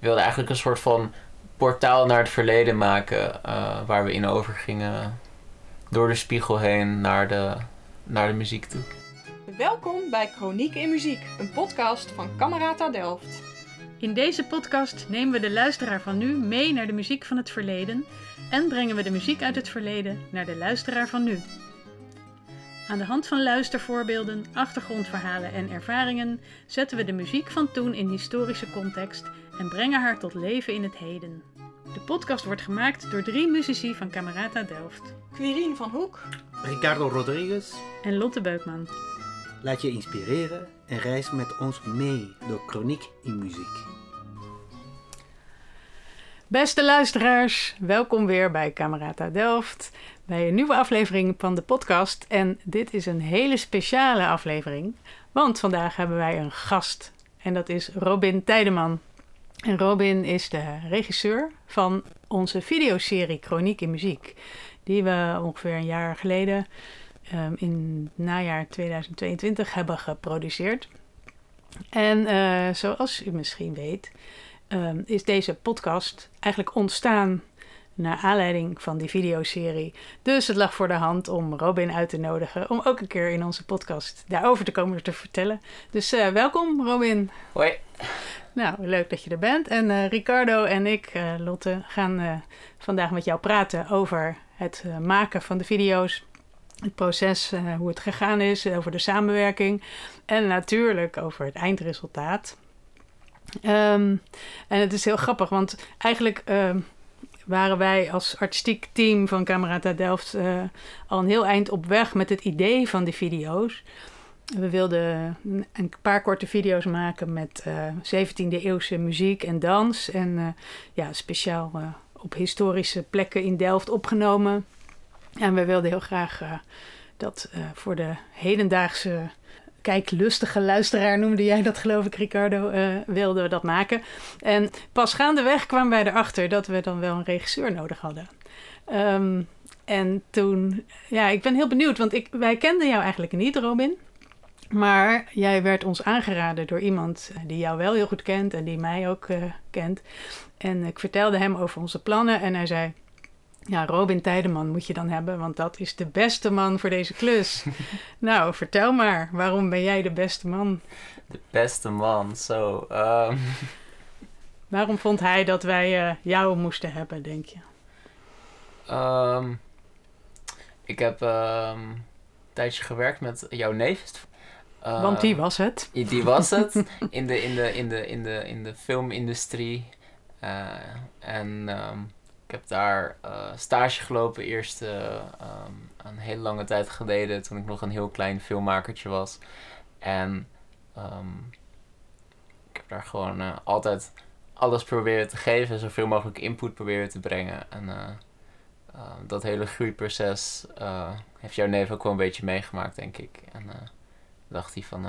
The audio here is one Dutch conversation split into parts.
wilden eigenlijk een soort van portaal naar het verleden maken. eh, waar we in overgingen door de spiegel heen naar de, naar de muziek toe. Welkom bij Chroniek in Muziek, een podcast van Camerata Delft. In deze podcast nemen we de luisteraar van nu mee naar de muziek van het verleden en brengen we de muziek uit het verleden naar de luisteraar van nu. Aan de hand van luistervoorbeelden, achtergrondverhalen en ervaringen zetten we de muziek van toen in historische context en brengen haar tot leven in het heden. De podcast wordt gemaakt door drie muzici van Camerata Delft Quirine van Hoek, Ricardo Rodriguez, en Lotte Beukman. laat je inspireren en reis met ons mee door Chroniek in Muziek. Beste luisteraars, welkom weer bij Camerata Delft. Bij een nieuwe aflevering van de podcast. En dit is een hele speciale aflevering. Want vandaag hebben wij een gast. En dat is Robin Tijdeman. Robin is de regisseur van onze videoserie Chroniek in Muziek. Die we ongeveer een jaar geleden, ehm, in najaar 2022, hebben geproduceerd. En eh, zoals u misschien weet, ehm, is deze podcast eigenlijk ontstaan naar aanleiding van die videoserie. Dus het lag voor de hand om Robin uit te nodigen om ook een keer in onze podcast daarover te komen te vertellen. Dus eh, welkom Robin. Hoi. Nou, leuk dat je er bent. En eh, Ricardo en ik, eh, Lotte, gaan vandaag met jou praten over het maken van de video's. Het proces, hoe het gegaan is, over de samenwerking. En natuurlijk over het eindresultaat. Ehm, en het is heel grappig, want eigenlijk ehm, waren wij als artistiek team van Camerata Delft eh, al een heel eind op weg met het idee van die video's. We wilden een- paar korte video's maken met eh 17e eeuwse muziek en dans. En eh, ja, speciaal eh, op historische plekken in Delft opgenomen. En we wilden heel graag eh, dat eh, voor de hedendaagse kijklustige luisteraar, noemde jij dat geloof ik Ricardo, eh, wilden we dat maken. En pas gaandeweg kwamen wij erachter dat we dan wel een regisseur nodig hadden. Ehm, en toen, ja, ik ben heel benieuwd, want ik, wij kenden jou eigenlijk niet, Robin. Maar jij werd ons aangeraden door iemand die jou wel heel goed kent en die mij ook eh, kent. En ik vertelde hem over onze plannen en hij zei... Ja, Robin Tijdeman moet je dan hebben, want dat is de beste man voor deze klus. nou, vertel maar, waarom ben jij de beste man? De beste man, zo. ehm, Waarom vond hij dat wij eh, jou moesten hebben, denk je? ehm, ik heb ehm, een tijdje gewerkt met jouw neef. Want die was het. Die was het in de, in de, in de, in de, in de filmindustrie. Eh, en ik heb daar eh, stage gelopen eerst ehm, een hele lange tijd geleden toen ik nog een heel klein filmmakertje was. En ehm, ik heb daar gewoon eh, altijd alles proberen te geven, zoveel mogelijk input proberen te brengen. En dat hele groeiproces heeft jouw neef ook wel een beetje meegemaakt, denk ik. En dacht hij van,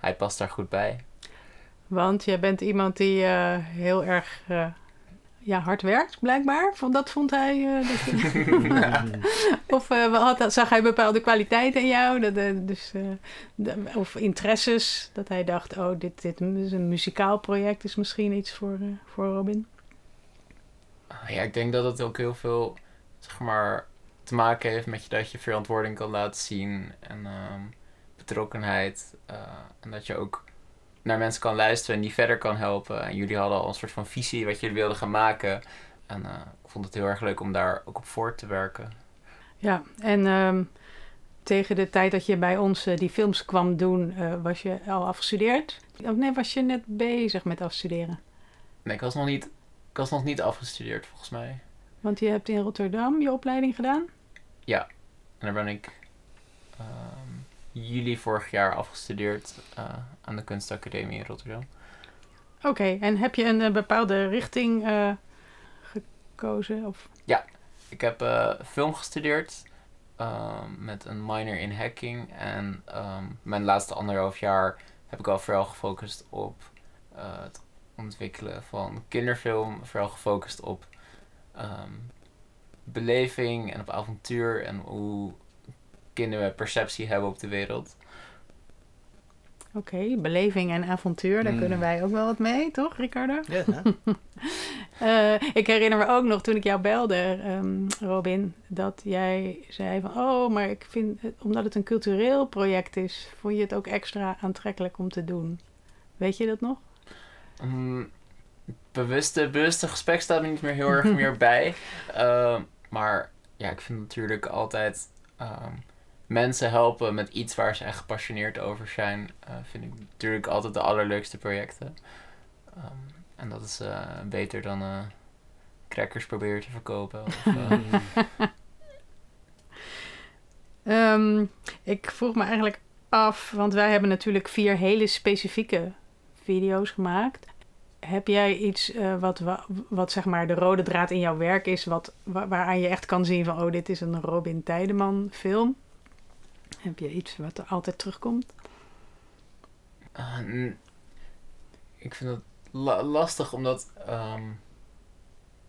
hij past daar goed bij. Want jij bent iemand die heel erg ja, hard werkt, blijkbaar. Dat vond hij. eh, dat of eh, had, zag hij bepaalde kwaliteiten in jou? Dat, eh, dus, eh, de- of interesses. Dat hij dacht: oh, dit, dit is een muzikaal project, is misschien iets voor, eh, voor Robin. Ah, Ja, ik denk dat het ook heel veel, zeg maar, te maken heeft met je dat je verantwoording kan laten zien en ehm, betrokkenheid. eh, en dat je ook naar mensen kan luisteren en die verder kan helpen. En jullie hadden al een soort van visie wat jullie wilden gaan maken. En eh, ik vond het heel erg leuk om daar ook op voort te werken. Ja, en ehm, tegen de tijd dat je bij ons eh, die films kwam doen, eh, was je al afgestudeerd? Of nee, was je net bezig met afstuderen? Nee, ik was nog niet, ik was nog niet afgestudeerd volgens mij. Want je hebt in Rotterdam je opleiding gedaan? En daar ben ik ehm, juli vorig jaar afgestudeerd eh, aan de Kunstacademie in Rotterdam. Oké, en heb je een eh, bepaalde richting eh, gekozen? Of... Ik heb film gestudeerd met een minor in hacking. En ehm, mijn laatste anderhalf jaar heb ik al vooral gefocust op het ontwikkelen van kinderfilm. Vooral gefocust op ehm, beleving en op avontuur en hoe kinderen perceptie hebben op de wereld. Oké, beleving en avontuur, daar Mm. kunnen wij ook wel wat mee, toch, Ricardo? Ja, Eh, ik herinner me ook nog toen ik jou belde, ehm, Robin, dat jij zei van, oh, maar ik vind, omdat het een cultureel project is, vond je het ook extra aantrekkelijk om te doen. Weet je dat nog? Mm, bewuste, bewuste gesprek staat er niet meer heel erg meer bij. Ehm, maar ja, ik vind natuurlijk altijd ehm, mensen helpen met iets waar ze echt gepassioneerd over zijn. eh, vind ik natuurlijk altijd de allerleukste projecten. Ehm, en dat is eh, beter dan eh crackers proberen te verkopen. Of. Ehm, ik vroeg me eigenlijk af, want wij hebben natuurlijk vier hele specifieke video's gemaakt. Heb jij iets eh, wat, wa- wat zeg maar de rode draad in jouw werk is, wat, wa- waaraan je echt kan zien van, oh, dit is een Robin Tijdeman film? Heb je iets wat er altijd terugkomt? N- ik vind het la- lastig omdat ehm,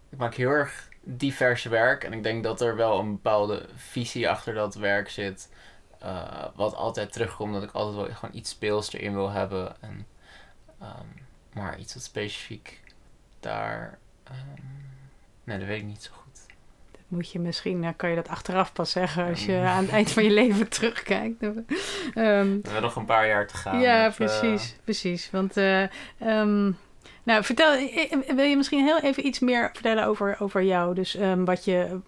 ik maak heel erg divers werk en ik denk dat er wel een bepaalde visie achter dat werk zit. eh, wat altijd terugkomt, dat ik altijd wel gewoon iets speels erin wil hebben. En, ehm, maar iets wat specifiek daar. ehm, nee, dat weet ik niet zo goed. Moet je misschien, kan je dat achteraf pas zeggen als je aan het eind van je leven terugkijkt. We hebben nog een paar jaar te gaan. Ja, met, eh, precies, precies. Want, eh, ehm, nou, vertel, wil je misschien heel even iets meer vertellen over, over jou? Dus ehm, wat, je,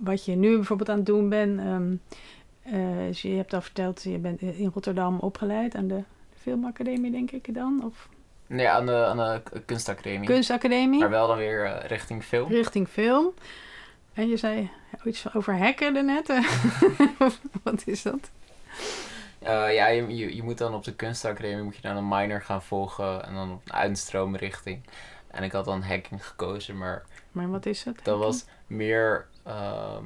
wat je nu bijvoorbeeld aan het doen bent. eh, dus je hebt al verteld, je bent in Rotterdam opgeleid aan de Filmacademie, denk ik dan? Of Nee, aan de, aan de kunstacademie. Kunstacademie, Maar wel dan weer richting film. richting film. En je zei iets over hacken daarnet. wat is dat? Eh, ja, je, je, je moet dan op de kunstacademie moet je dan een minor gaan volgen en dan op een uitstroomrichting. En ik had dan hacking gekozen, maar Maar wat is het? dat was meer... ehm,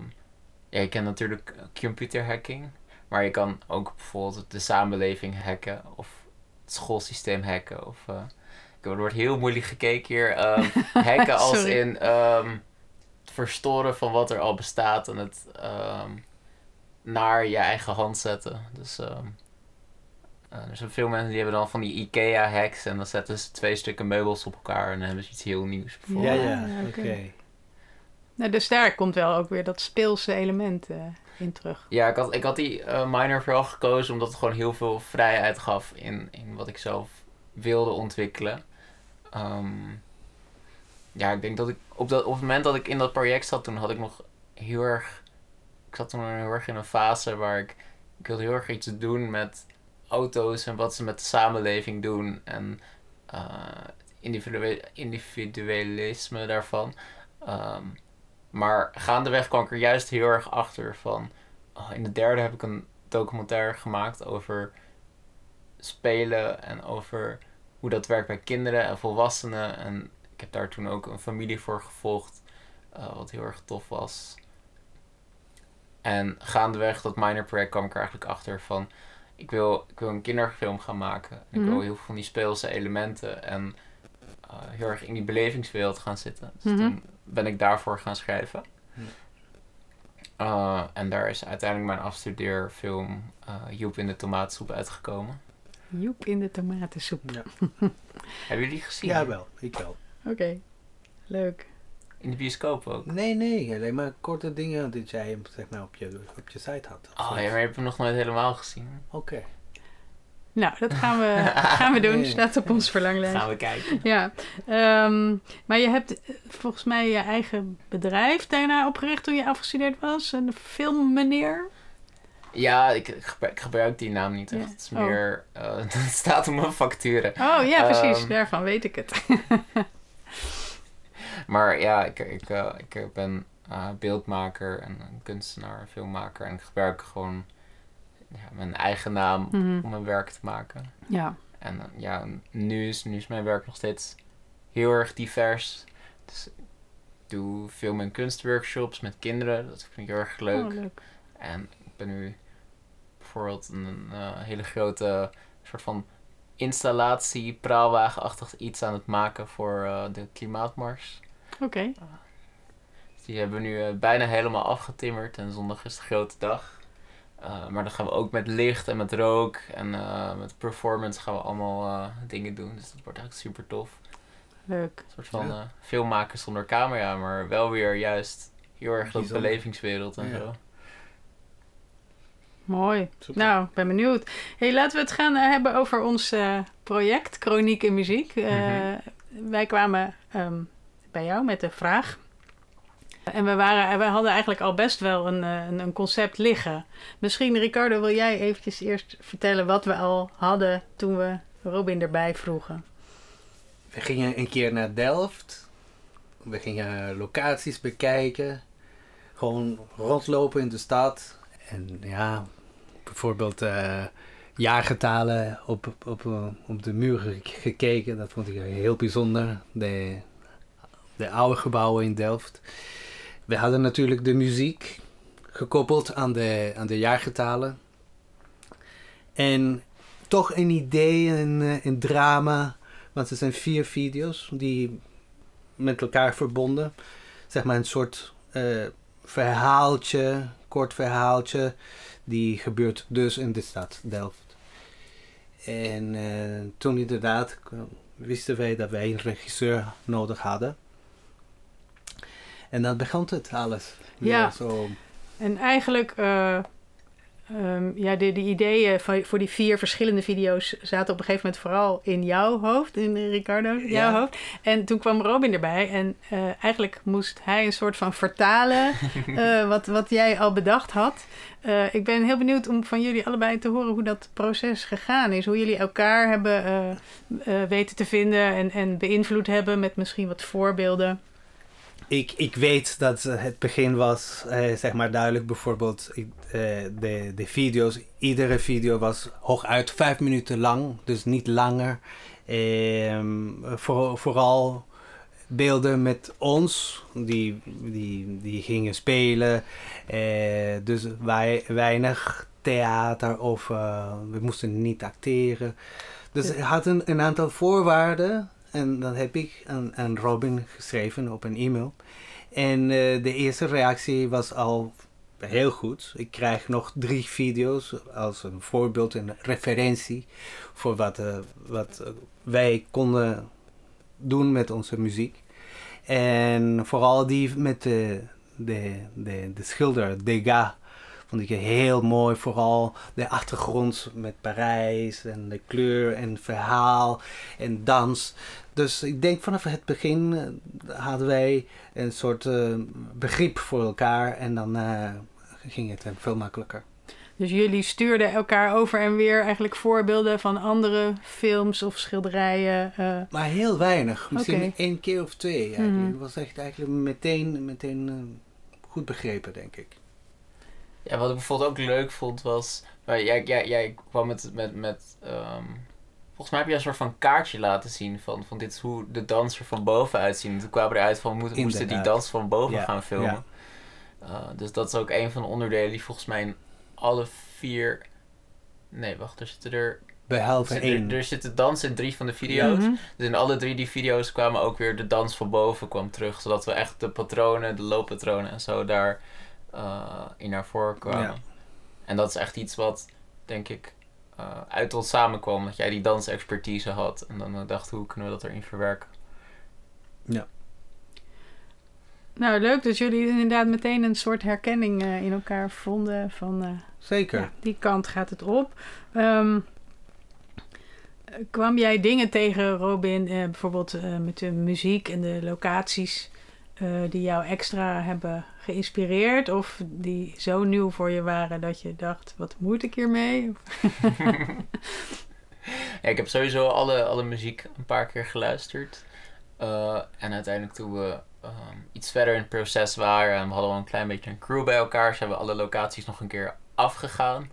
ja, je kent natuurlijk computer hacking, maar je kan ook bijvoorbeeld de samenleving hacken of het schoolsysteem hacken. Of, ik- er wordt heel moeilijk gekeken hier. ehm, hacken als in ehm, verstoren van wat er al bestaat en het ehm, naar je eigen hand zetten. Dus ehm, eh, er zijn veel mensen die hebben dan van die IKEA hacks en dan zetten ze twee stukken meubels op elkaar en dan hebben ze iets heel nieuws. Ja, bijvoorbeeld. ja, oké. oké. Nou, dus daar komt wel ook weer dat speelse element eh, in terug. Ja, ik had, ik had die eh, minor vooral gekozen omdat het gewoon heel veel vrijheid gaf in, in wat ik zelf wilde ontwikkelen. Ehm, ja, ik denk dat ik op, dat, op het moment dat ik in dat project zat, toen had ik nog heel erg. Ik zat toen heel erg in een fase waar ik. Ik wilde heel erg iets doen met auto's en wat ze met de samenleving doen. En individue- individualisme daarvan. Ehm, maar gaandeweg kwam ik er juist heel erg achter van. Oh, in de derde heb ik een documentaire gemaakt over spelen en over hoe dat werkt bij kinderen en volwassenen. En heb daar toen ook een familie voor gevolgd, eh, wat heel erg tof was. En gaandeweg dat minor project kwam ik er eigenlijk achter van... Ik wil, ik wil een kinderfilm gaan maken. En Ik wil Mhm. heel veel van die speelse elementen en eh, heel erg in die belevingswereld gaan zitten. Dus Mhm. toen ben ik daarvoor gaan schrijven. Uh, en daar is uiteindelijk mijn afstudeerfilm uh, Joep in de tomaatsoep uitgekomen. Joep in de tomatensoep. Ja. Hebben jullie gezien? Ja, wel. Ik wel. Oké, leuk. In de bioscoop ook. Nee, nee. Alleen maar korte dingen die jij zeg maar, op, je, op je site had. Oh ja, maar je hebt hem nog nooit helemaal gezien. Oké. Nou, dat gaan we, gaan we doen. Nee. Staat op ons verlanglijst. Gaan we kijken. Ja, ehm, maar je hebt eh, volgens mij je eigen bedrijf daarna opgericht toen je afgestudeerd was. Een filmmeneer. Ja, ik, ik gebruik, ik gebruik die naam niet echt. Ja. Het is Oh. meer, uh, het staat op mijn facturen. Oh ja, precies. Ehm. Daarvan weet ik het. Maar ja, ik, ik, uh, ik ben uh, beeldmaker en kunstenaar, filmmaker. En ik gebruik gewoon ja, mijn eigen naam Mhm. om mijn werk te maken. Ja, En uh, ja, nu is, nu is mijn werk nog steeds heel erg divers. Dus ik doe film- en kunstworkshops met kinderen. Dat vind ik heel erg leuk. Oh, leuk. En ik ben nu bijvoorbeeld een uh, hele grote soort van installatie, praalwagenachtig iets aan het maken voor uh, de klimaatmars. Oké. Die hebben we nu uh, bijna helemaal afgetimmerd en zondag is de grote dag. Eh, maar dan gaan we ook met licht en met rook en eh, met performance gaan we allemaal eh, dingen doen. Dus dat wordt eigenlijk super tof. Leuk. Een soort van Ja. eh, filmmaken zonder camera, maar wel weer juist heel erg de belevingswereld en Ja. zo. Mooi. Super. Nou, ik ben benieuwd. Hey, laten we het gaan eh, hebben over ons eh, project Chroniek in Muziek. Eh, Mhm. Wij kwamen ehm, bij jou met de vraag. En we, waren, we hadden eigenlijk al best wel een, eh, een, een concept liggen. Misschien, Ricardo, wil jij eventjes eerst vertellen wat we al hadden toen we Robin erbij vroegen? We gingen een keer naar Delft. We gingen locaties bekijken. Gewoon rondlopen in de stad. En ja, bijvoorbeeld eh, jaargetalen op, op, op, de muren ge- gekeken. Dat vond ik heel bijzonder. De, de oude gebouwen in Delft. We hadden natuurlijk de muziek gekoppeld aan de, aan de jaargetalen. En toch een idee, een, eh, een drama. Want er zijn vier video's die met elkaar verbonden. Zeg maar een soort eh, verhaaltje, kort verhaaltje. Die gebeurt dus in de stad Delft. En eh, toen inderdaad wisten wij dat wij een regisseur nodig hadden. En dan begon het alles. Ja. Zo. En eigenlijk, eh, ehm, ja, de, de ideeën van, voor die vier verschillende video's zaten op een gegeven moment vooral in jouw hoofd, in eh, Ricardo, jouw hoofd. En toen kwam Robin erbij en eh, eigenlijk moest hij een soort van vertalen wat, wat jij al bedacht had. Ik ben heel benieuwd om van jullie allebei te horen hoe dat proces gegaan is. Hoe jullie elkaar hebben weten te vinden en, en beïnvloed hebben met misschien wat voorbeelden. Ik, ik weet dat eh, het begin was, eh, zeg maar duidelijk, bijvoorbeeld ik, eh, de, de video's. Iedere video was hooguit vijf minuten lang, dus niet langer. Voor, vooral beelden met ons, die, die, die gingen spelen. Eh, dus wij, weinig theater of eh, we moesten niet acteren. Dus het had een, een aantal voorwaarden. En dat heb ik aan, Robin geschreven op een e-mail. En eh, de eerste reactie was al heel goed. Ik krijg nog drie video's als een voorbeeld en referentie voor wat, eh, wat wij konden doen met onze muziek. En vooral die met de, de, de, de schilder Degas vond ik heel mooi. Vooral de achtergrond met Parijs en de kleur en verhaal en dans. Dus ik denk vanaf het begin eh, hadden wij een soort eh, begrip voor elkaar en dan eh, ging het veel makkelijker. Dus jullie stuurden elkaar over en weer eigenlijk voorbeelden van andere films of schilderijen. Maar heel weinig, misschien één keer of twee. Eigenlijk. Mhm. Het was echt eigenlijk meteen, meteen goed begrepen, denk ik. Ja, wat ik bijvoorbeeld ook leuk vond was. maar Jij, jij, jij kwam met. met, met ehm, volgens mij heb je een soort van kaartje laten zien van, van dit is hoe de dans er van boven uitzien. En toen kwamen we eruit van we moeten, moesten die dans van boven Ja, gaan filmen. Uh, dus dat is ook een van de onderdelen die volgens mij in alle vier. Nee, wacht, er zitten er. Behalve er, één. er zitten dansen in drie van de video's. mhm. Dus in alle drie die video's kwamen ook weer de dans van boven kwam terug. Zodat we echt de patronen, de looppatronen en zo daar uh, in naar voren kwamen. Ja. En dat is echt iets wat, denk ik, uh, uit ons samenkwam. Dat jij die dansexpertise had. En dan uh, dacht, hoe kunnen we dat erin verwerken? Ja. Nou, leuk dat jullie inderdaad meteen een soort herkenning uh, in elkaar vonden. Van, uh, Zeker. Ja, die kant gaat het op. Um, kwam jij dingen tegen, Robin, uh, bijvoorbeeld uh, met de muziek en de locaties uh, die jou extra hebben geïnspireerd? Of die zo nieuw voor je waren dat je dacht, wat moet ik hiermee? ja, ik heb sowieso alle, alle muziek een paar keer geluisterd. Uh, en uiteindelijk toen we um, iets verder in het proces waren en we hadden wel een klein beetje een crew bij elkaar, zijn we alle locaties nog een keer afgegaan.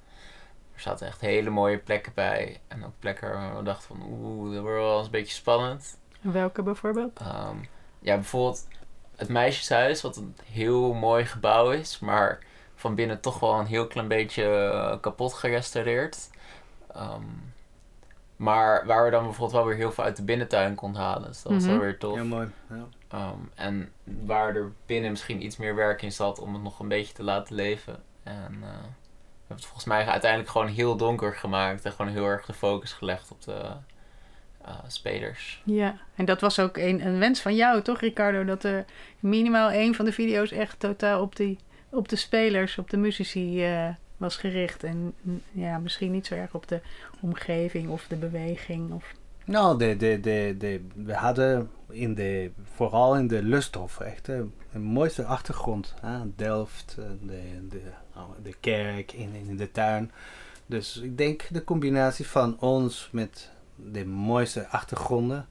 Er zaten echt hele mooie plekken bij. En ook plekken waar we dachten van oeh, dat wordt wel eens een beetje spannend. Welke bijvoorbeeld? Um, ja, bijvoorbeeld het Meisjeshuis, wat een heel mooi gebouw is, maar van binnen toch wel een heel klein beetje uh, kapot gerestaureerd. Um, maar waar we dan bijvoorbeeld wel weer heel veel uit de binnentuin konden halen. Dus dat was Mhm. wel weer tof. Heel mooi. Ja. Um, en waar er binnen misschien iets meer werk in zat om het nog een beetje te laten leven. En uh, hebben het volgens mij uiteindelijk gewoon heel donker gemaakt. En gewoon heel erg de focus gelegd op de eh, spelers. Ja, en dat was ook een, een wens van jou, toch Ricardo? Dat er minimaal één van de video's echt totaal op, die, op de spelers, op de muzici eh, was gericht. En mm, ja, misschien niet zo erg op de omgeving of de beweging. Of... Nou, de, de, de, de, we hadden in de, vooral in de Lusthof echt eh, de mooiste achtergrond. Hè? Delft, eh, de, de, nou, de kerk in, in de tuin. Dus ik denk de combinatie van ons met de mooiste achtergronden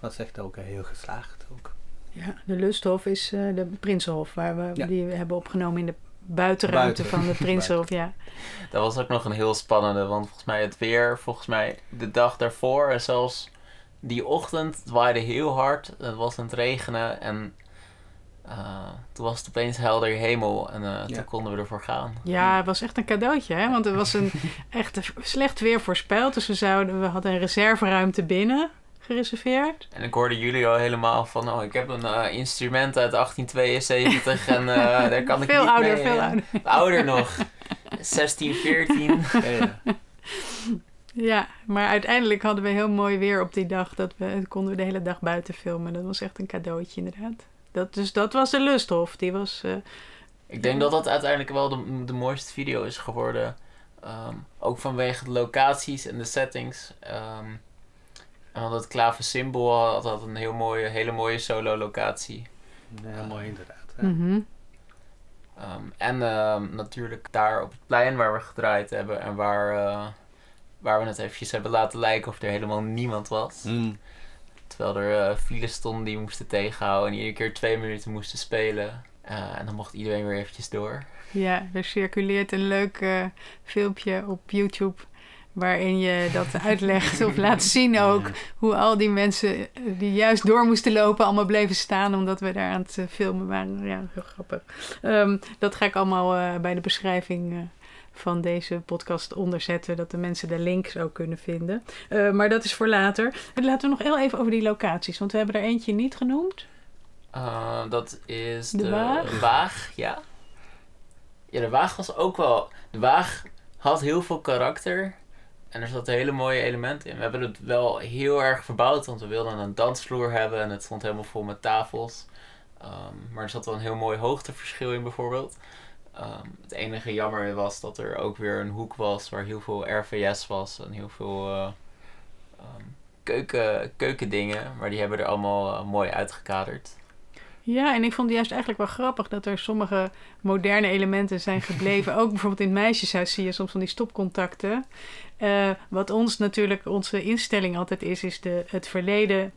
was echt ook heel geslaagd. Ook. Ja, de Lusthof is uh, de Prinsenhof, waar we Ja. die we hebben opgenomen in de buitenruimte Buiten. van de Prinsenhof. Ja. Dat was ook nog een heel spannende, want volgens mij het weer, volgens mij de dag daarvoor en zelfs die ochtend, het waaide heel hard. Het was aan het regenen en eh, toen was het opeens helder hemel en eh, Ja. toen konden we ervoor gaan. ja, het was echt een cadeautje, hè? want er was een echt slecht weer voorspeld. Dus we, zouden, we hadden een reserveruimte binnen gereserveerd. En ik hoorde jullie al helemaal van, oh, ik heb een eh, instrument uit 1872 en eh, daar kan ik veel niet ouder, mee, veel ouder. Ouder nog. 16, 14. Ja, ja. Ja, maar uiteindelijk hadden we heel mooi weer op die dag. Dat we konden we de hele dag buiten filmen. Dat was echt een cadeautje, inderdaad. Dat, dus dat was de Lusthof. Die was. eh, Ik denk dat dat uiteindelijk wel de, de mooiste video is geworden. Ehm, ook vanwege de locaties en de settings. Ehm en want het klavensymbool had, had een heel mooie, hele mooie solo locatie. Ja, mooi inderdaad. Mhm. Ehm, en ehm, natuurlijk daar op het plein waar we gedraaid hebben en waar, eh, waar we het eventjes hebben laten lijken of er helemaal niemand was. Mm. Terwijl er eh files stonden die we moesten tegenhouden en iedere keer twee minuten moesten spelen. Eh, en dan mocht iedereen weer eventjes door. Ja, er circuleert een leuk eh, filmpje op YouTube. Waarin je dat uitlegt of laat zien ook. Hoe al die mensen die juist door moesten lopen, allemaal bleven staan. Omdat we daar aan het filmen waren. Ja, heel grappig. Ehm, dat ga ik allemaal bij de beschrijving van deze podcast onderzetten. Dat de mensen de links ook kunnen vinden. Eh, maar dat is voor later. En laten we nog heel even over die locaties. Want we hebben er eentje niet genoemd. Eh, dat is De de, Waag? Waag, ja. Ja, de Waag was ook wel... De Waag had heel veel karakter. En er zaten hele mooie elementen in. We hebben het wel heel erg verbouwd, want we wilden een dansvloer hebben. En het stond helemaal vol met tafels. Ehm, maar er zat wel een heel mooi hoogteverschil in bijvoorbeeld. Ehm, het enige jammer was dat er ook weer een hoek was waar heel veel RVS was. En heel veel ehm, keuken, keukendingen. Maar die hebben er allemaal eh, mooi uitgekaderd. Ja, en ik vond het juist eigenlijk wel grappig dat er sommige moderne elementen zijn gebleven. Ook bijvoorbeeld in het meisjeshuis zie je soms van die stopcontacten. Eh, wat ons natuurlijk, onze instelling altijd is, is de, het verleden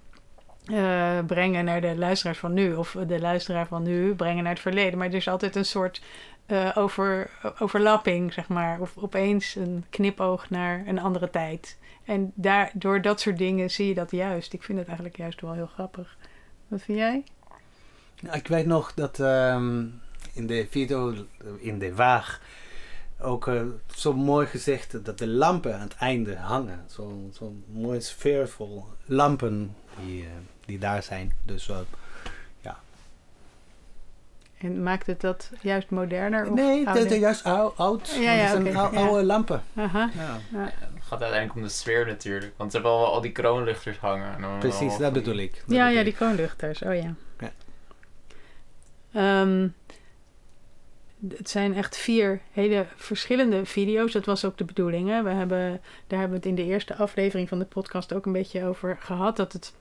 brengen naar de luisteraars van nu. Of de luisteraar van nu brengen naar het verleden. Maar er is altijd een soort eh, over, overlapping, zeg maar. Of opeens een knipoog naar een andere tijd. En daar, door dat soort dingen zie je dat juist. Ik vind het eigenlijk juist wel heel grappig. Wat vind jij? Ja, ik weet nog dat ehm, in de video, in de waag, ook eh, zo mooi gezegd dat de lampen aan het einde hangen. Zo'n zo mooi sfeervol lampen die, eh, die daar zijn. Dus En maakt het dat juist moderner? Of nee, dat ouder? is juist ou- oud. Ja, ja, dat zijn ja. oude lampen. Aha. Ja, Ja, het gaat uiteindelijk om de sfeer natuurlijk. Want ze hebben wel al die kroonluchters hangen. En precies, dat bedoel ik. Dat Ja, bedoel ja, ik. die kroonluchters. Oh ja. Ja. Ehm, het zijn echt vier hele verschillende video's. Dat was ook de bedoeling. Hè? We hebben, daar hebben we het in de eerste aflevering van de podcast ook een beetje over gehad. Dat het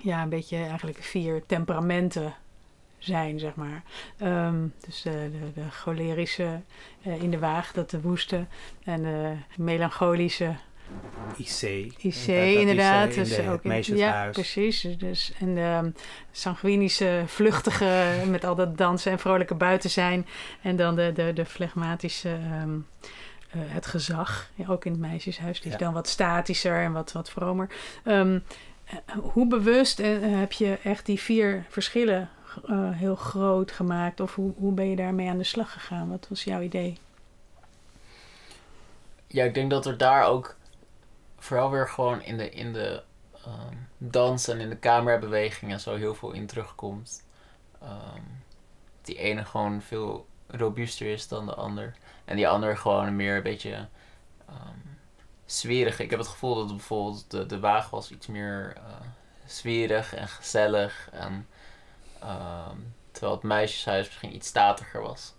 ja, een beetje eigenlijk vier temperamenten zijn, zeg maar. Ehm, dus de, de, de cholerische eh, in de waag, dat de woeste. En de melancholische IC. IC, Dat- inderdaad. IC in dus de- ook het in- meisjeshuis. Ja, precies. Dus, en de sanguinische, vluchtige, met al dat dansen en vrolijke buiten zijn. En dan de, de, de flegmatische, ehm, eh, het gezag. Ja, ook in het meisjeshuis. Die is Ja. dan wat statischer en wat, wat vromer. Ehm, eh, hoe bewust eh, heb je echt die vier verschillen eh, heel groot gemaakt? Of hoe, hoe ben je daarmee aan de slag gegaan? Wat was jouw idee? Ja, ik denk dat er daar ook vooral weer gewoon in de, in de ehm, dans en in de camerabeweging en zo heel veel in terugkomt. Ehm, die ene gewoon veel robuuster is dan de ander. En die ander gewoon meer een beetje ehm zwerig. Ik heb het gevoel dat bijvoorbeeld de, de wagen was iets meer eh zwerig en gezellig. En, ehm, terwijl het meisjeshuis misschien iets statiger was.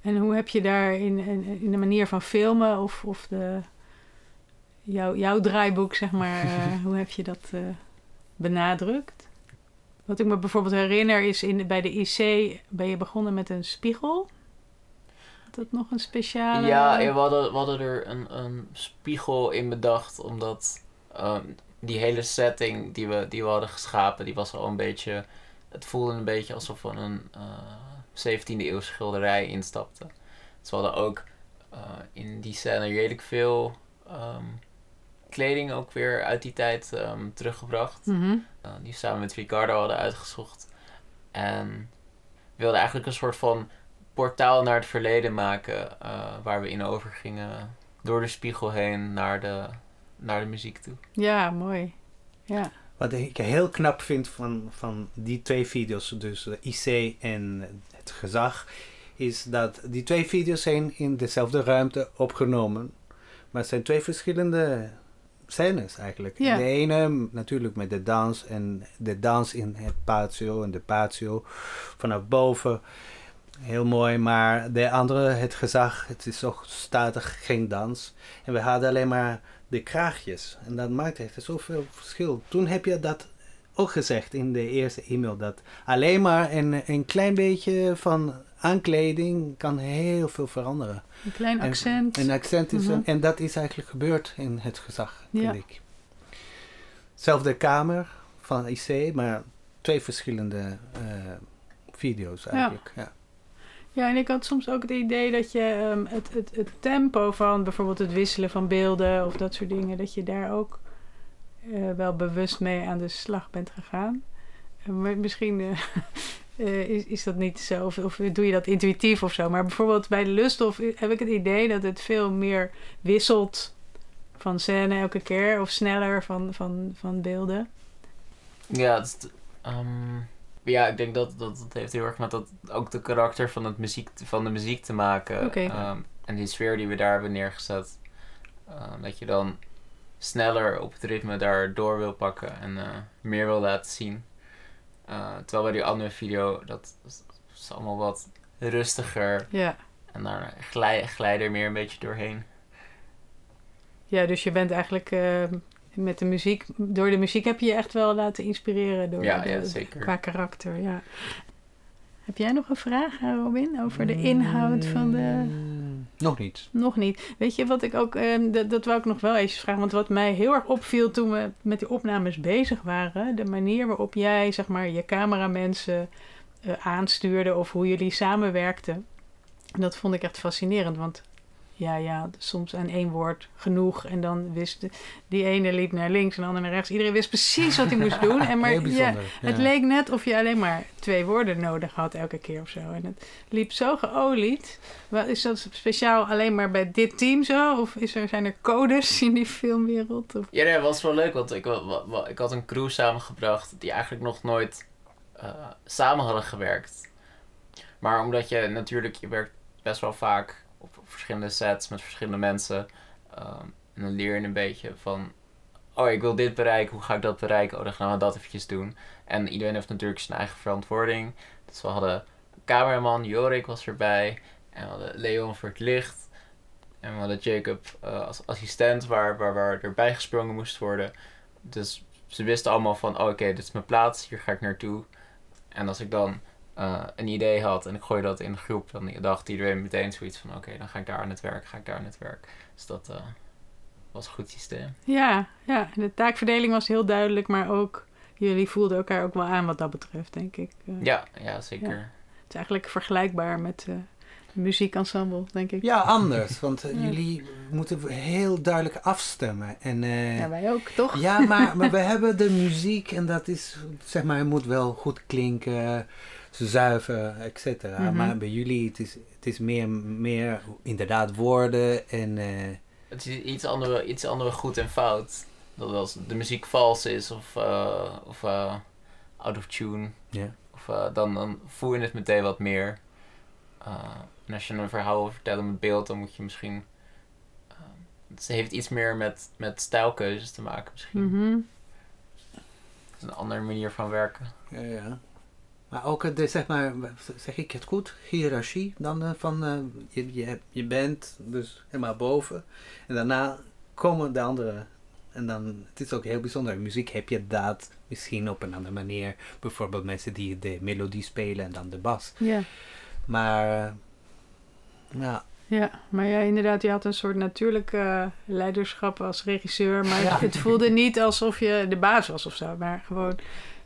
En hoe heb je daar in, in, in de manier van filmen of, of de, jouw, jouw draaiboek, zeg maar, eh, hoe heb je dat eh, benadrukt? Wat ik me bijvoorbeeld herinner is in, bij de IC ben je begonnen met een spiegel. Had dat nog een speciale... Ja, ja, we, hadden, we hadden er een, een spiegel in bedacht, omdat ehm, die hele setting die we, die we hadden geschapen, die was al een beetje... Het voelde een beetje alsof we een eh 17e eeuw schilderij instapten. Dus we hadden ook eh, in die scène redelijk veel ehm, kleding ook weer uit die tijd ehm, teruggebracht. Mhm. eh, die we samen met Ricardo hadden uitgezocht. En we wilden eigenlijk een soort van portaal naar het verleden maken, eh, waar we in overgingen door de spiegel heen naar de, naar de muziek toe. Ja, mooi. Ja. Wat ik heel knap vind van, van die twee video's, dus de IC en het gezag, is dat die twee video's zijn in dezelfde ruimte opgenomen. Maar het zijn twee verschillende scènes eigenlijk. Ja. De ene natuurlijk met de dans en de dans in het patio en de patio vanaf boven. Heel mooi, maar de andere, het gezag, het is toch statig, geen dans. En we hadden alleen maar de kraagjes. En dat maakt echt zoveel verschil. Toen heb je dat ook gezegd in de eerste e-mail. Dat alleen maar een, een klein beetje van aankleding kan heel veel veranderen. Een klein En- accent. Een accent is Mhm. een- en dat is eigenlijk gebeurd in het gezag, Ja. vind ik. Zelfde kamer van IC, maar twee verschillende eh, video's eigenlijk. Ja. Ja, en ik had soms ook het idee dat je ehm, het, het, het tempo van bijvoorbeeld het wisselen van beelden of dat soort dingen, dat je daar ook eh, wel bewust mee aan de slag bent gegaan. Eh, misschien eh, is, is dat niet zo, of, of doe je dat intuïtief of zo. Maar bijvoorbeeld bij Lusthof heb ik het idee dat het veel meer wisselt van scène elke keer of sneller van, van, van beelden. Ja, het is, ehm, ja ik denk dat, dat het heeft heel erg met dat, ook de karakter van, het muziek, van de muziek te maken. Ehm, en die sfeer die we daar hebben neergezet. Ehm, dat je dan sneller op het ritme daar door wil pakken en eh, meer wil laten zien. Eh, terwijl bij die andere video, dat is, allemaal wat rustiger. Ja. En daar glij, glij er meer een beetje doorheen. Ja, dus je bent eigenlijk eh, met de muziek, door de muziek heb je je echt wel laten inspireren door Ja, de, ja, zeker. qua karakter. Ja. Heb jij nog een vraag, eh, Robin, over de inhoud van de. Mm, Nog niet. Nog niet. Weet je wat ik ook, eh, dat, dat wou ik nog wel even vragen, want wat mij heel erg opviel toen we met die opnames bezig waren, de manier waarop jij, zeg maar, je cameramensen eh aanstuurde of hoe jullie samenwerkten, dat vond ik echt fascinerend, want ja, ja, soms aan één woord genoeg en dan wist de- die ene liep naar links en de andere naar rechts. Iedereen wist precies wat hij moest doen. En maar Heel ja, bijzonder. het ja. leek net of je alleen maar twee woorden nodig had elke keer of zo. En het liep zo geolied. Is dat speciaal alleen maar bij dit team zo? Of is er, zijn er codes in die filmwereld? Of... Ja, nee, dat was wel leuk, want ik, ik had een crew samengebracht die eigenlijk nog nooit eh, samen hadden gewerkt. Maar omdat je natuurlijk, je werkt best wel vaak verschillende sets met verschillende mensen. ehm, en dan leer je een beetje van, oh ik wil dit bereiken, hoe ga ik dat bereiken? Oh, dan gaan we dat eventjes doen. En iedereen heeft natuurlijk zijn eigen verantwoording. Dus we hadden cameraman, Jorik was erbij. En we hadden Leon voor het licht. En we hadden Jacob eh, als assistent waar, waar, waar er bijgesprongen moest worden. Dus ze wisten allemaal van, oh, oké, dit is mijn plaats, hier ga ik naartoe. En als ik dan eh, een idee had en ik gooi dat in de groep, dan dacht iedereen meteen zoiets van, oké, dan ga ik daar aan het werk, ga ik daar aan het werk. Dus dat eh, was een goed systeem. Ja, ja, de taakverdeling was heel duidelijk, maar ook jullie voelden elkaar ook wel aan wat dat betreft, denk ik. Eh, Ja, ja, zeker. Het is eigenlijk vergelijkbaar met eh, muziekensemble, denk ik. Ja, anders. Want Ja. jullie moeten heel duidelijk afstemmen. En, eh, Ja, wij ook, toch? Ja, maar, maar we hebben de muziek en dat is, zeg maar, het moet wel goed klinken, zuiver, et cetera. Mhm. Maar bij jullie, het is, het is meer, meer inderdaad woorden en... eh, Het is iets andere, iets andere goed en fout. Dat als de muziek vals is of, eh, of eh, out of tune, ja. of, dan, dan voel je het meteen wat meer. Uh, en als je een verhaal wil vertellen met beeld, dan moet je misschien. Uh, het heeft iets meer met, met stijlkeuzes te maken, misschien. Mhm. Het is een andere manier van werken. Ja, ja. Maar ook de, zeg maar, zeg ik het goed, hiërarchie dan uh, van uh, je, je, je bent dus helemaal boven en daarna komen de anderen. En dan, het is ook heel bijzonder. In muziek heb je dat misschien op een andere manier. Bijvoorbeeld mensen die de melodie spelen en dan de bas. Ja. Maar, ja. Ja, maar ja, inderdaad, je had een soort natuurlijk uh, leiderschap als regisseur. Maar Ja. het voelde niet alsof je de baas was of zo. Maar gewoon,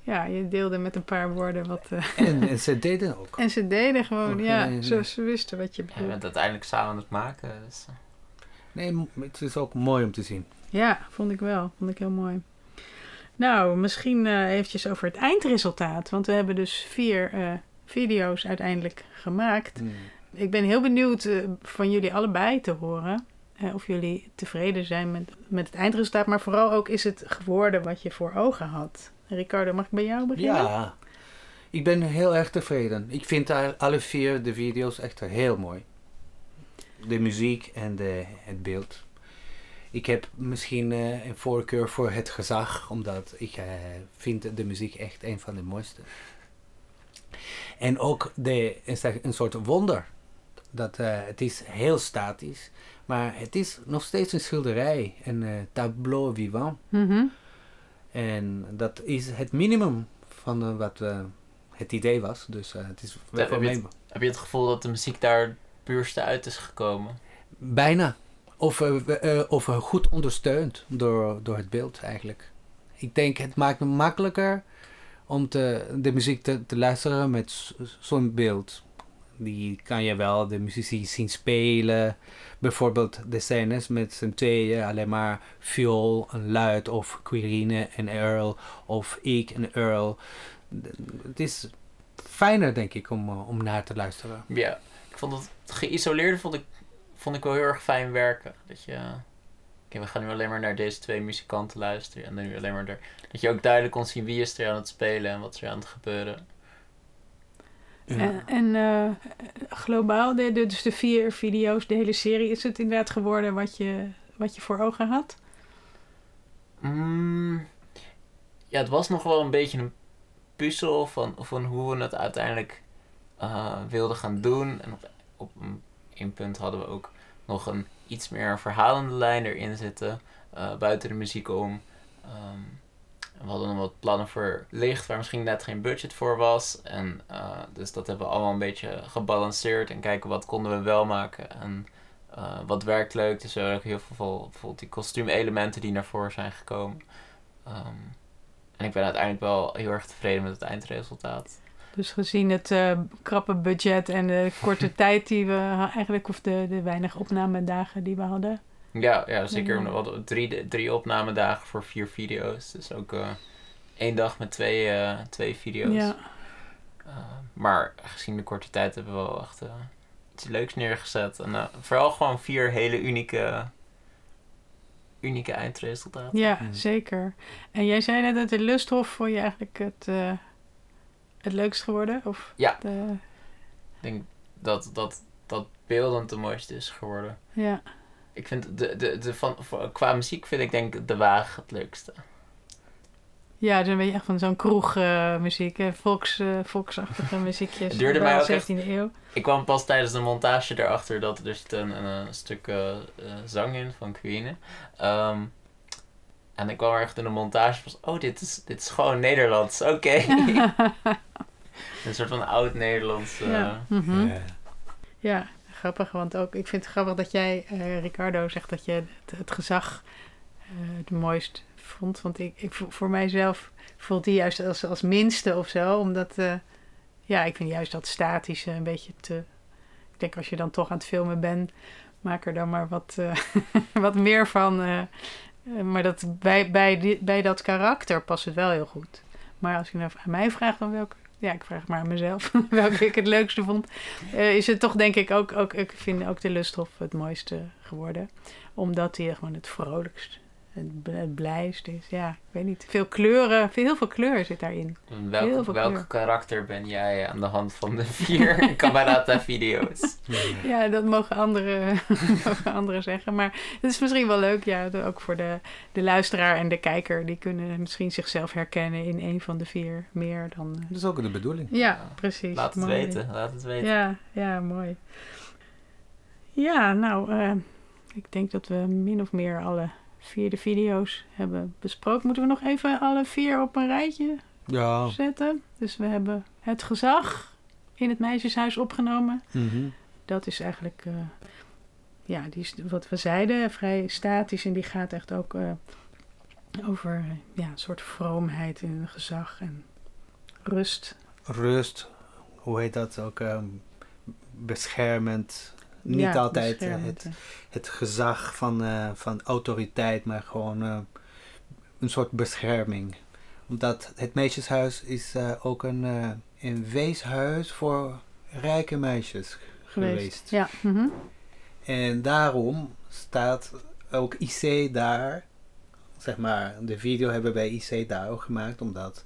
ja, je deelde met een paar woorden wat... eh, En, en ze deden ook. en ze deden gewoon, ja, nee, ze, wisten wat je Ja, je bedoelde. bent uiteindelijk samen aan het maken. Dus, uh, Nee, het is ook mooi om te zien. Ja, vond ik wel. Vond ik heel mooi. Nou, misschien eh eventjes over het eindresultaat. Want we hebben dus vier eh, video's uiteindelijk gemaakt. Mm. Ik ben heel benieuwd eh, van jullie allebei te horen. eh, of jullie tevreden zijn met, met het eindresultaat. Maar vooral ook is het geworden wat je voor ogen had. Ricardo, mag ik bij jou beginnen? Ja, ik ben heel erg tevreden. Ik vind alle vier de video's echt heel mooi. De muziek en de, het beeld. Ik heb misschien eh, een voorkeur voor het gezag, omdat ik eh, vind de muziek echt een van de mooiste. En ook de, een, soort wonder. Dat, eh, het is heel statisch, maar het is nog steeds een schilderij, een tableau vivant. Mhm. En dat is het minimum van eh, wat eh, het idee was. Dus eh, het is heb voor je het- heb je het gevoel dat de muziek daar het puurste uit is gekomen? bijna. Of, of goed ondersteund door, door het beeld eigenlijk. Ik denk het maakt me makkelijker om te, de muziek te, te luisteren met zo'n beeld. Die kan je wel de muzici zien spelen. Bijvoorbeeld de scènes met z'n tweeën, alleen maar viool, een luid, of Quirine en Earl, of ik en Earl. Het is fijner, denk ik, om, eh, om naar te luisteren. Ja, ik vond het geïsoleerde vond ik, vond ik wel heel erg fijn werken. Dat je, oké, we gaan nu alleen maar naar deze twee muzikanten luisteren en dan nu alleen maar daar. Dat je ook duidelijk kon zien wie is er aan het spelen en wat er aan het gebeuren. En, en eh, globaal, de, de- dus de vier video's, de hele serie, is het inderdaad geworden wat je, wat je voor ogen had? Mm, ja, het was nog wel een beetje een puzzel van, van hoe we het uiteindelijk eh, wilden gaan doen. En op, op een, één punt hadden we ook nog een iets meer verhalende lijn erin zitten, eh, buiten de muziek om. Ehm, we hadden nog wat plannen voor licht, waar misschien net geen budget voor was. En eh, dus dat hebben we allemaal een beetje gebalanceerd en kijken wat konden we wel maken. En eh, wat werkt leuk. Dus we hebben ook heel veel, bijvoorbeeld die kostuumelementen die naar voren zijn gekomen. Ehm, en ik ben uiteindelijk wel heel erg tevreden met het eindresultaat. Dus gezien het eh, krappe budget en de korte tijd die we eigenlijk, of de, de weinig opnamedagen die we hadden. Ja, ja zeker. We hadden drie, drie opnamedagen voor vier video's. Dus ook eh, één dag met twee, eh, twee video's. Ja, Uh, maar gezien de korte tijd hebben we wel echt uh, iets leuks neergezet. En uh, vooral gewoon vier hele unieke, unieke eindresultaten. ja Mm. zeker. En jij zei net dat de Lusthof voor je eigenlijk het, uh, het leukst geworden? Of Ja. De... Ik denk dat, dat dat beeldend de mooiste is geworden. Ja. Ik vind de, de, de van, qua muziek vind ik denk de waag het leukste. Ja, is een beetje echt van zo'n kroegmuziek, uh, volks, uh, volksachtige muziekjes. Het duurde mij ook 17e echt, eeuw. Ik kwam pas tijdens de montage erachter dat er zit een, een, een stuk uh, zang in van Queen. Um, en ik kwam er echt in de montage van, oh, dit is, dit is gewoon Nederlands, oké. Okay. een soort van oud-Nederlands. Uh, ja. Mm -hmm. yeah. ja, grappig, want ook ik vind het grappig dat jij, uh, Ricardo, zegt dat je het, gezag het mooist vond. Want ik, ik, voor mijzelf voelt die juist als, als minste of zo. Omdat, uh, ja, ik vind juist dat statische een beetje te... Ik denk als je dan toch aan het filmen bent, maak er dan maar wat, wat meer van. Maar dat, bij, bij, bij dat karakter past het wel heel goed. Maar als je nou aan mij vraagt dan welke... Ja, ik vraag maar aan mezelf welke ik het leukste vond. is het toch denk ik ook, ook... Ik vind ook de Lusthof het mooiste geworden. Omdat hij gewoon het vrolijkst het, bl- het blijst is. Ja, ik weet niet. Veel kleuren, veel, heel veel kleur zit daarin. Welk, veel welk karakter ben jij aan de hand van de vier Camerata-video's? Ja, dat mogen anderen, mogen anderen zeggen. Maar het is misschien wel leuk, ja, ook voor de, de luisteraar en de kijker. Die kunnen misschien zichzelf herkennen in een van de vier meer dan... eh, Dat is ook de bedoeling. Ja, precies. Laat het Mooi. weten, laat het weten. Ja, ja, mooi. Ja, nou, eh, ik denk dat we min of meer alle vier de video's hebben besproken. Moeten we nog even alle vier op een rijtje Ja. zetten? Dus we hebben het gezag in het meisjeshuis opgenomen. Mhm. Dat is eigenlijk, eh, ja, die is wat we zeiden, vrij statisch. En die gaat echt ook eh, over eh, ja, een soort vroomheid in gezag en rust. Rust, hoe heet dat ook? ehm, beschermend. Niet Ja, altijd eh, het, het gezag van, eh, van autoriteit, maar gewoon eh, een soort bescherming. Omdat het meisjeshuis is ook een, een weeshuis voor rijke meisjes geweest. Ja, mhm. En daarom staat ook IC daar. Zeg maar, de video hebben wij IC daar ook gemaakt, omdat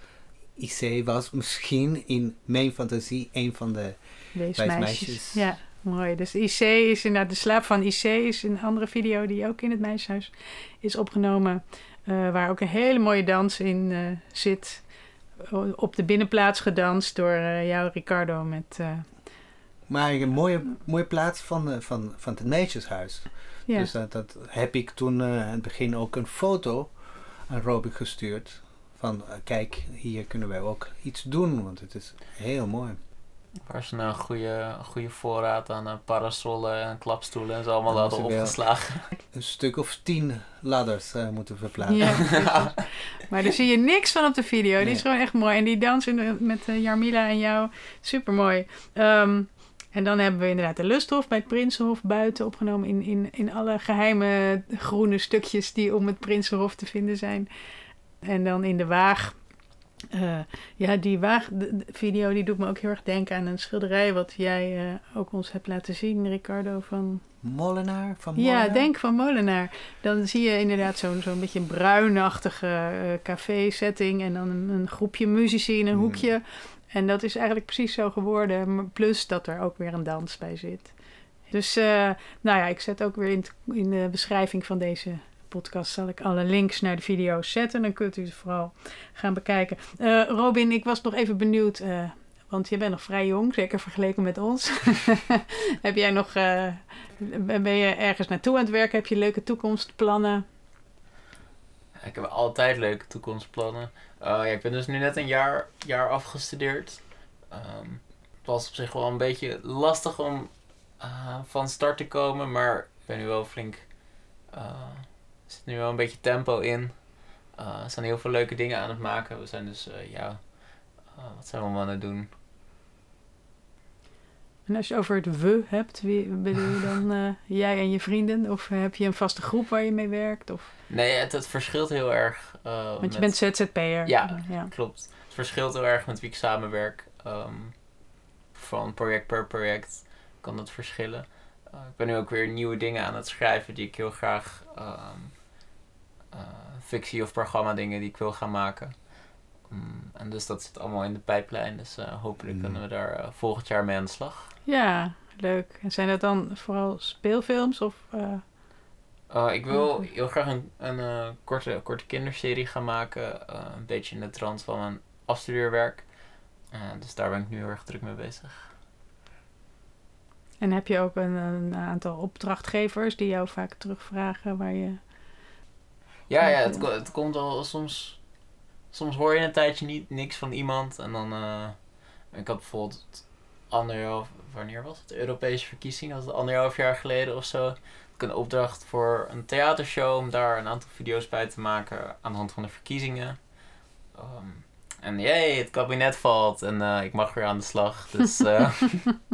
IC was misschien in mijn fantasie een van de. Weesmeisjes. Ja, mooi. Dus IC is inderdaad, de slaap van IC is een andere video die ook in het meisjeshuis is opgenomen. eh, waar ook een hele mooie dans in eh, zit. Op de binnenplaats gedanst door eh, jou, Ricardo, met... Maar een mooie, mooie plaats van, van, van het meisjeshuis. ja. Dus dat, dat heb ik toen aan het begin ook een foto aan Robin gestuurd. Van kijk, hier kunnen wij ook iets doen, want het is heel mooi. Waar ze nou een goede, goede voorraad aan eh, parasollen en klapstoelen en zo allemaal hadden opgeslagen. Een stuk of tien ladders eh, moeten verplaatsen. Ja, maar daar zie je niks van op de video. Die is gewoon echt mooi. En die dans in de- met eh, Jarmila en jou, super mooi. en dan hebben we inderdaad de Lusthof bij het Prinsenhof buiten opgenomen. In, in, in alle geheime groene stukjes die om het Prinsenhof te vinden zijn. En dan in de Waag. Eh, ja, die Waag de- de video die doet me ook heel erg denken aan een schilderij... wat jij eh, ook ons hebt laten zien, Ricardo, van Molenaar van ja, Molenaar? denk van Molenaar. Dan zie je inderdaad zo'n zo'n beetje een bruinachtige eh, café-setting. En dan een, een groepje muzici in een Mm. hoekje. En dat is eigenlijk precies zo geworden. Plus dat er ook weer een dans bij zit. Dus nou ja, ik zet ook weer in, in de beschrijving van deze podcast... zal ik alle links naar de video's zetten. Dan kunt u ze vooral gaan bekijken. Eh, Robin, ik was nog even benieuwd... eh, want je bent nog vrij jong, zeker vergeleken met ons. Heb jij nog... eh, ben je ergens naartoe aan het werken? Heb je leuke toekomstplannen? Ik heb altijd leuke toekomstplannen. Ja, ik ben dus nu net een jaar, jaar afgestudeerd. Ehm, het was op zich wel een beetje lastig om van start te komen, maar ik ben nu wel flink. Er zit nu wel een beetje tempo in. Eh, er zijn heel veel leuke dingen aan het maken. We zijn dus, eh, ja, eh, wat zijn we allemaal aan het doen? En als je over het we hebt, wie bedoel je dan jij en je vrienden? Of heb je een vaste groep waar je mee werkt? Of, Nee, het, het verschilt heel erg. want je met- bent ZZP'er. Ja. ja. Klopt. Het verschilt heel erg met wie ik samenwerk. Ehm, van project per project kan dat verschillen. Eh, ik ben nu ook weer nieuwe dingen aan het schrijven die ik heel graag. ehm, eh, fictie of programma dingen die ik wil gaan maken. Mm, en dus dat zit allemaal in de pijplijn. Dus eh, hopelijk Mm. kunnen we daar eh, volgend jaar mee aan de slag. Ja, leuk. En zijn dat dan vooral speelfilms? Of, ik wil heel graag een, een korte, korte kinderserie gaan maken. een beetje in de trant van mijn afstudeerwerk. Dus daar ben ik nu heel erg druk mee bezig. En heb je ook een, een aantal opdrachtgevers die jou vaak terugvragen waar je... Ja, ja het, het komt al soms. Soms hoor je een tijdje niet, niks van iemand. En dan. eh, ik had bijvoorbeeld anderhalf. Wanneer was het? Europese verkiezingen. Was het anderhalf jaar geleden of zo. Ik een opdracht voor een theatershow. Om daar een aantal video's bij te maken. Aan de hand van de verkiezingen. Ehm, en jee, het kabinet valt. En eh, ik mag weer aan de slag. Dus eh,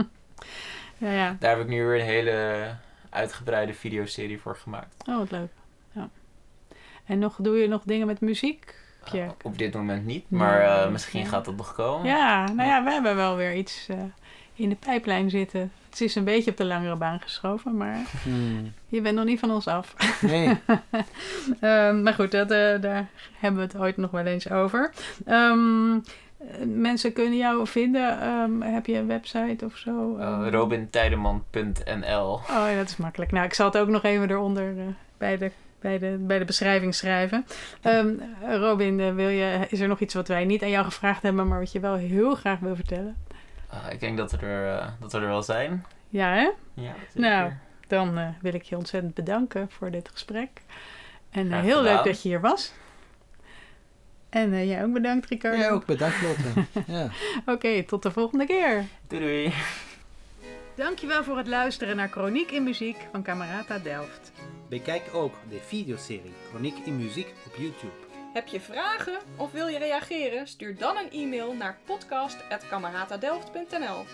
Ja, ja. daar heb ik nu weer een hele uitgebreide videoserie voor gemaakt. Oh, wat leuk. Ja. En nog, doe je nog dingen met muziek? Eh, op dit moment niet. Maar Nee, eh, misschien ja. gaat dat nog komen. Ja, nou ja, we hebben wel weer iets, eh, in de pijplijn zitten. Het is een beetje op de langere baan geschoven, maar Hmm. je bent nog niet van ons af. Nee. Ehm, maar goed, dat, eh, daar hebben we het ooit nog wel eens over. Ehm, eh, mensen kunnen jou vinden. Ehm, heb je een website of zo? Uh, Ehm, robintijdeman.nl Oh ja, dat is makkelijk. Nou, ik zal het ook nog even eronder eh, bij, de, bij, de, bij de beschrijving schrijven. Ehm, Robin, eh, wil je, is er nog iets wat wij niet aan jou gevraagd hebben, maar wat je wel heel graag wil vertellen? Ah, ik denk dat we, er, eh, dat we er wel zijn. Ja, hè? Ja, Nou. Dan eh, wil ik je ontzettend bedanken voor dit gesprek. En eh, heel leuk dat je hier was. En eh, jij ook bedankt, Ricardo. Jij ook bedankt Lotte. Ja. Oké, tot de volgende keer. Doei doei. Dankjewel voor het luisteren naar Chroniek in Muziek van Camerata Delft. Bekijk ook de videoserie Chroniek in Muziek op YouTube. Heb je vragen of wil je reageren? Stuur dan een e-mail naar podcast.cameratadelft.nl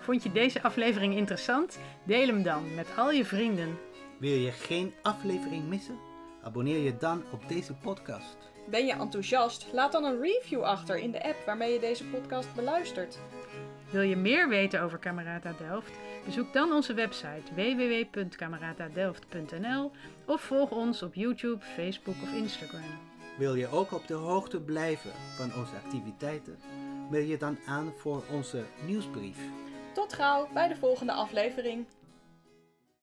Vond je deze aflevering interessant? Deel hem dan met al je vrienden. Wil je geen aflevering missen? Abonneer je dan op deze podcast. Ben je enthousiast? Laat dan een review achter in de app waarmee je deze podcast beluistert. Wil je meer weten over Camerata Delft? Bezoek dan onze website www.cameratadelft.nl of volg ons op YouTube, Facebook of Instagram. Wil je ook op de hoogte blijven van onze activiteiten? Meld je dan aan voor onze nieuwsbrief. Tot gauw bij de volgende aflevering.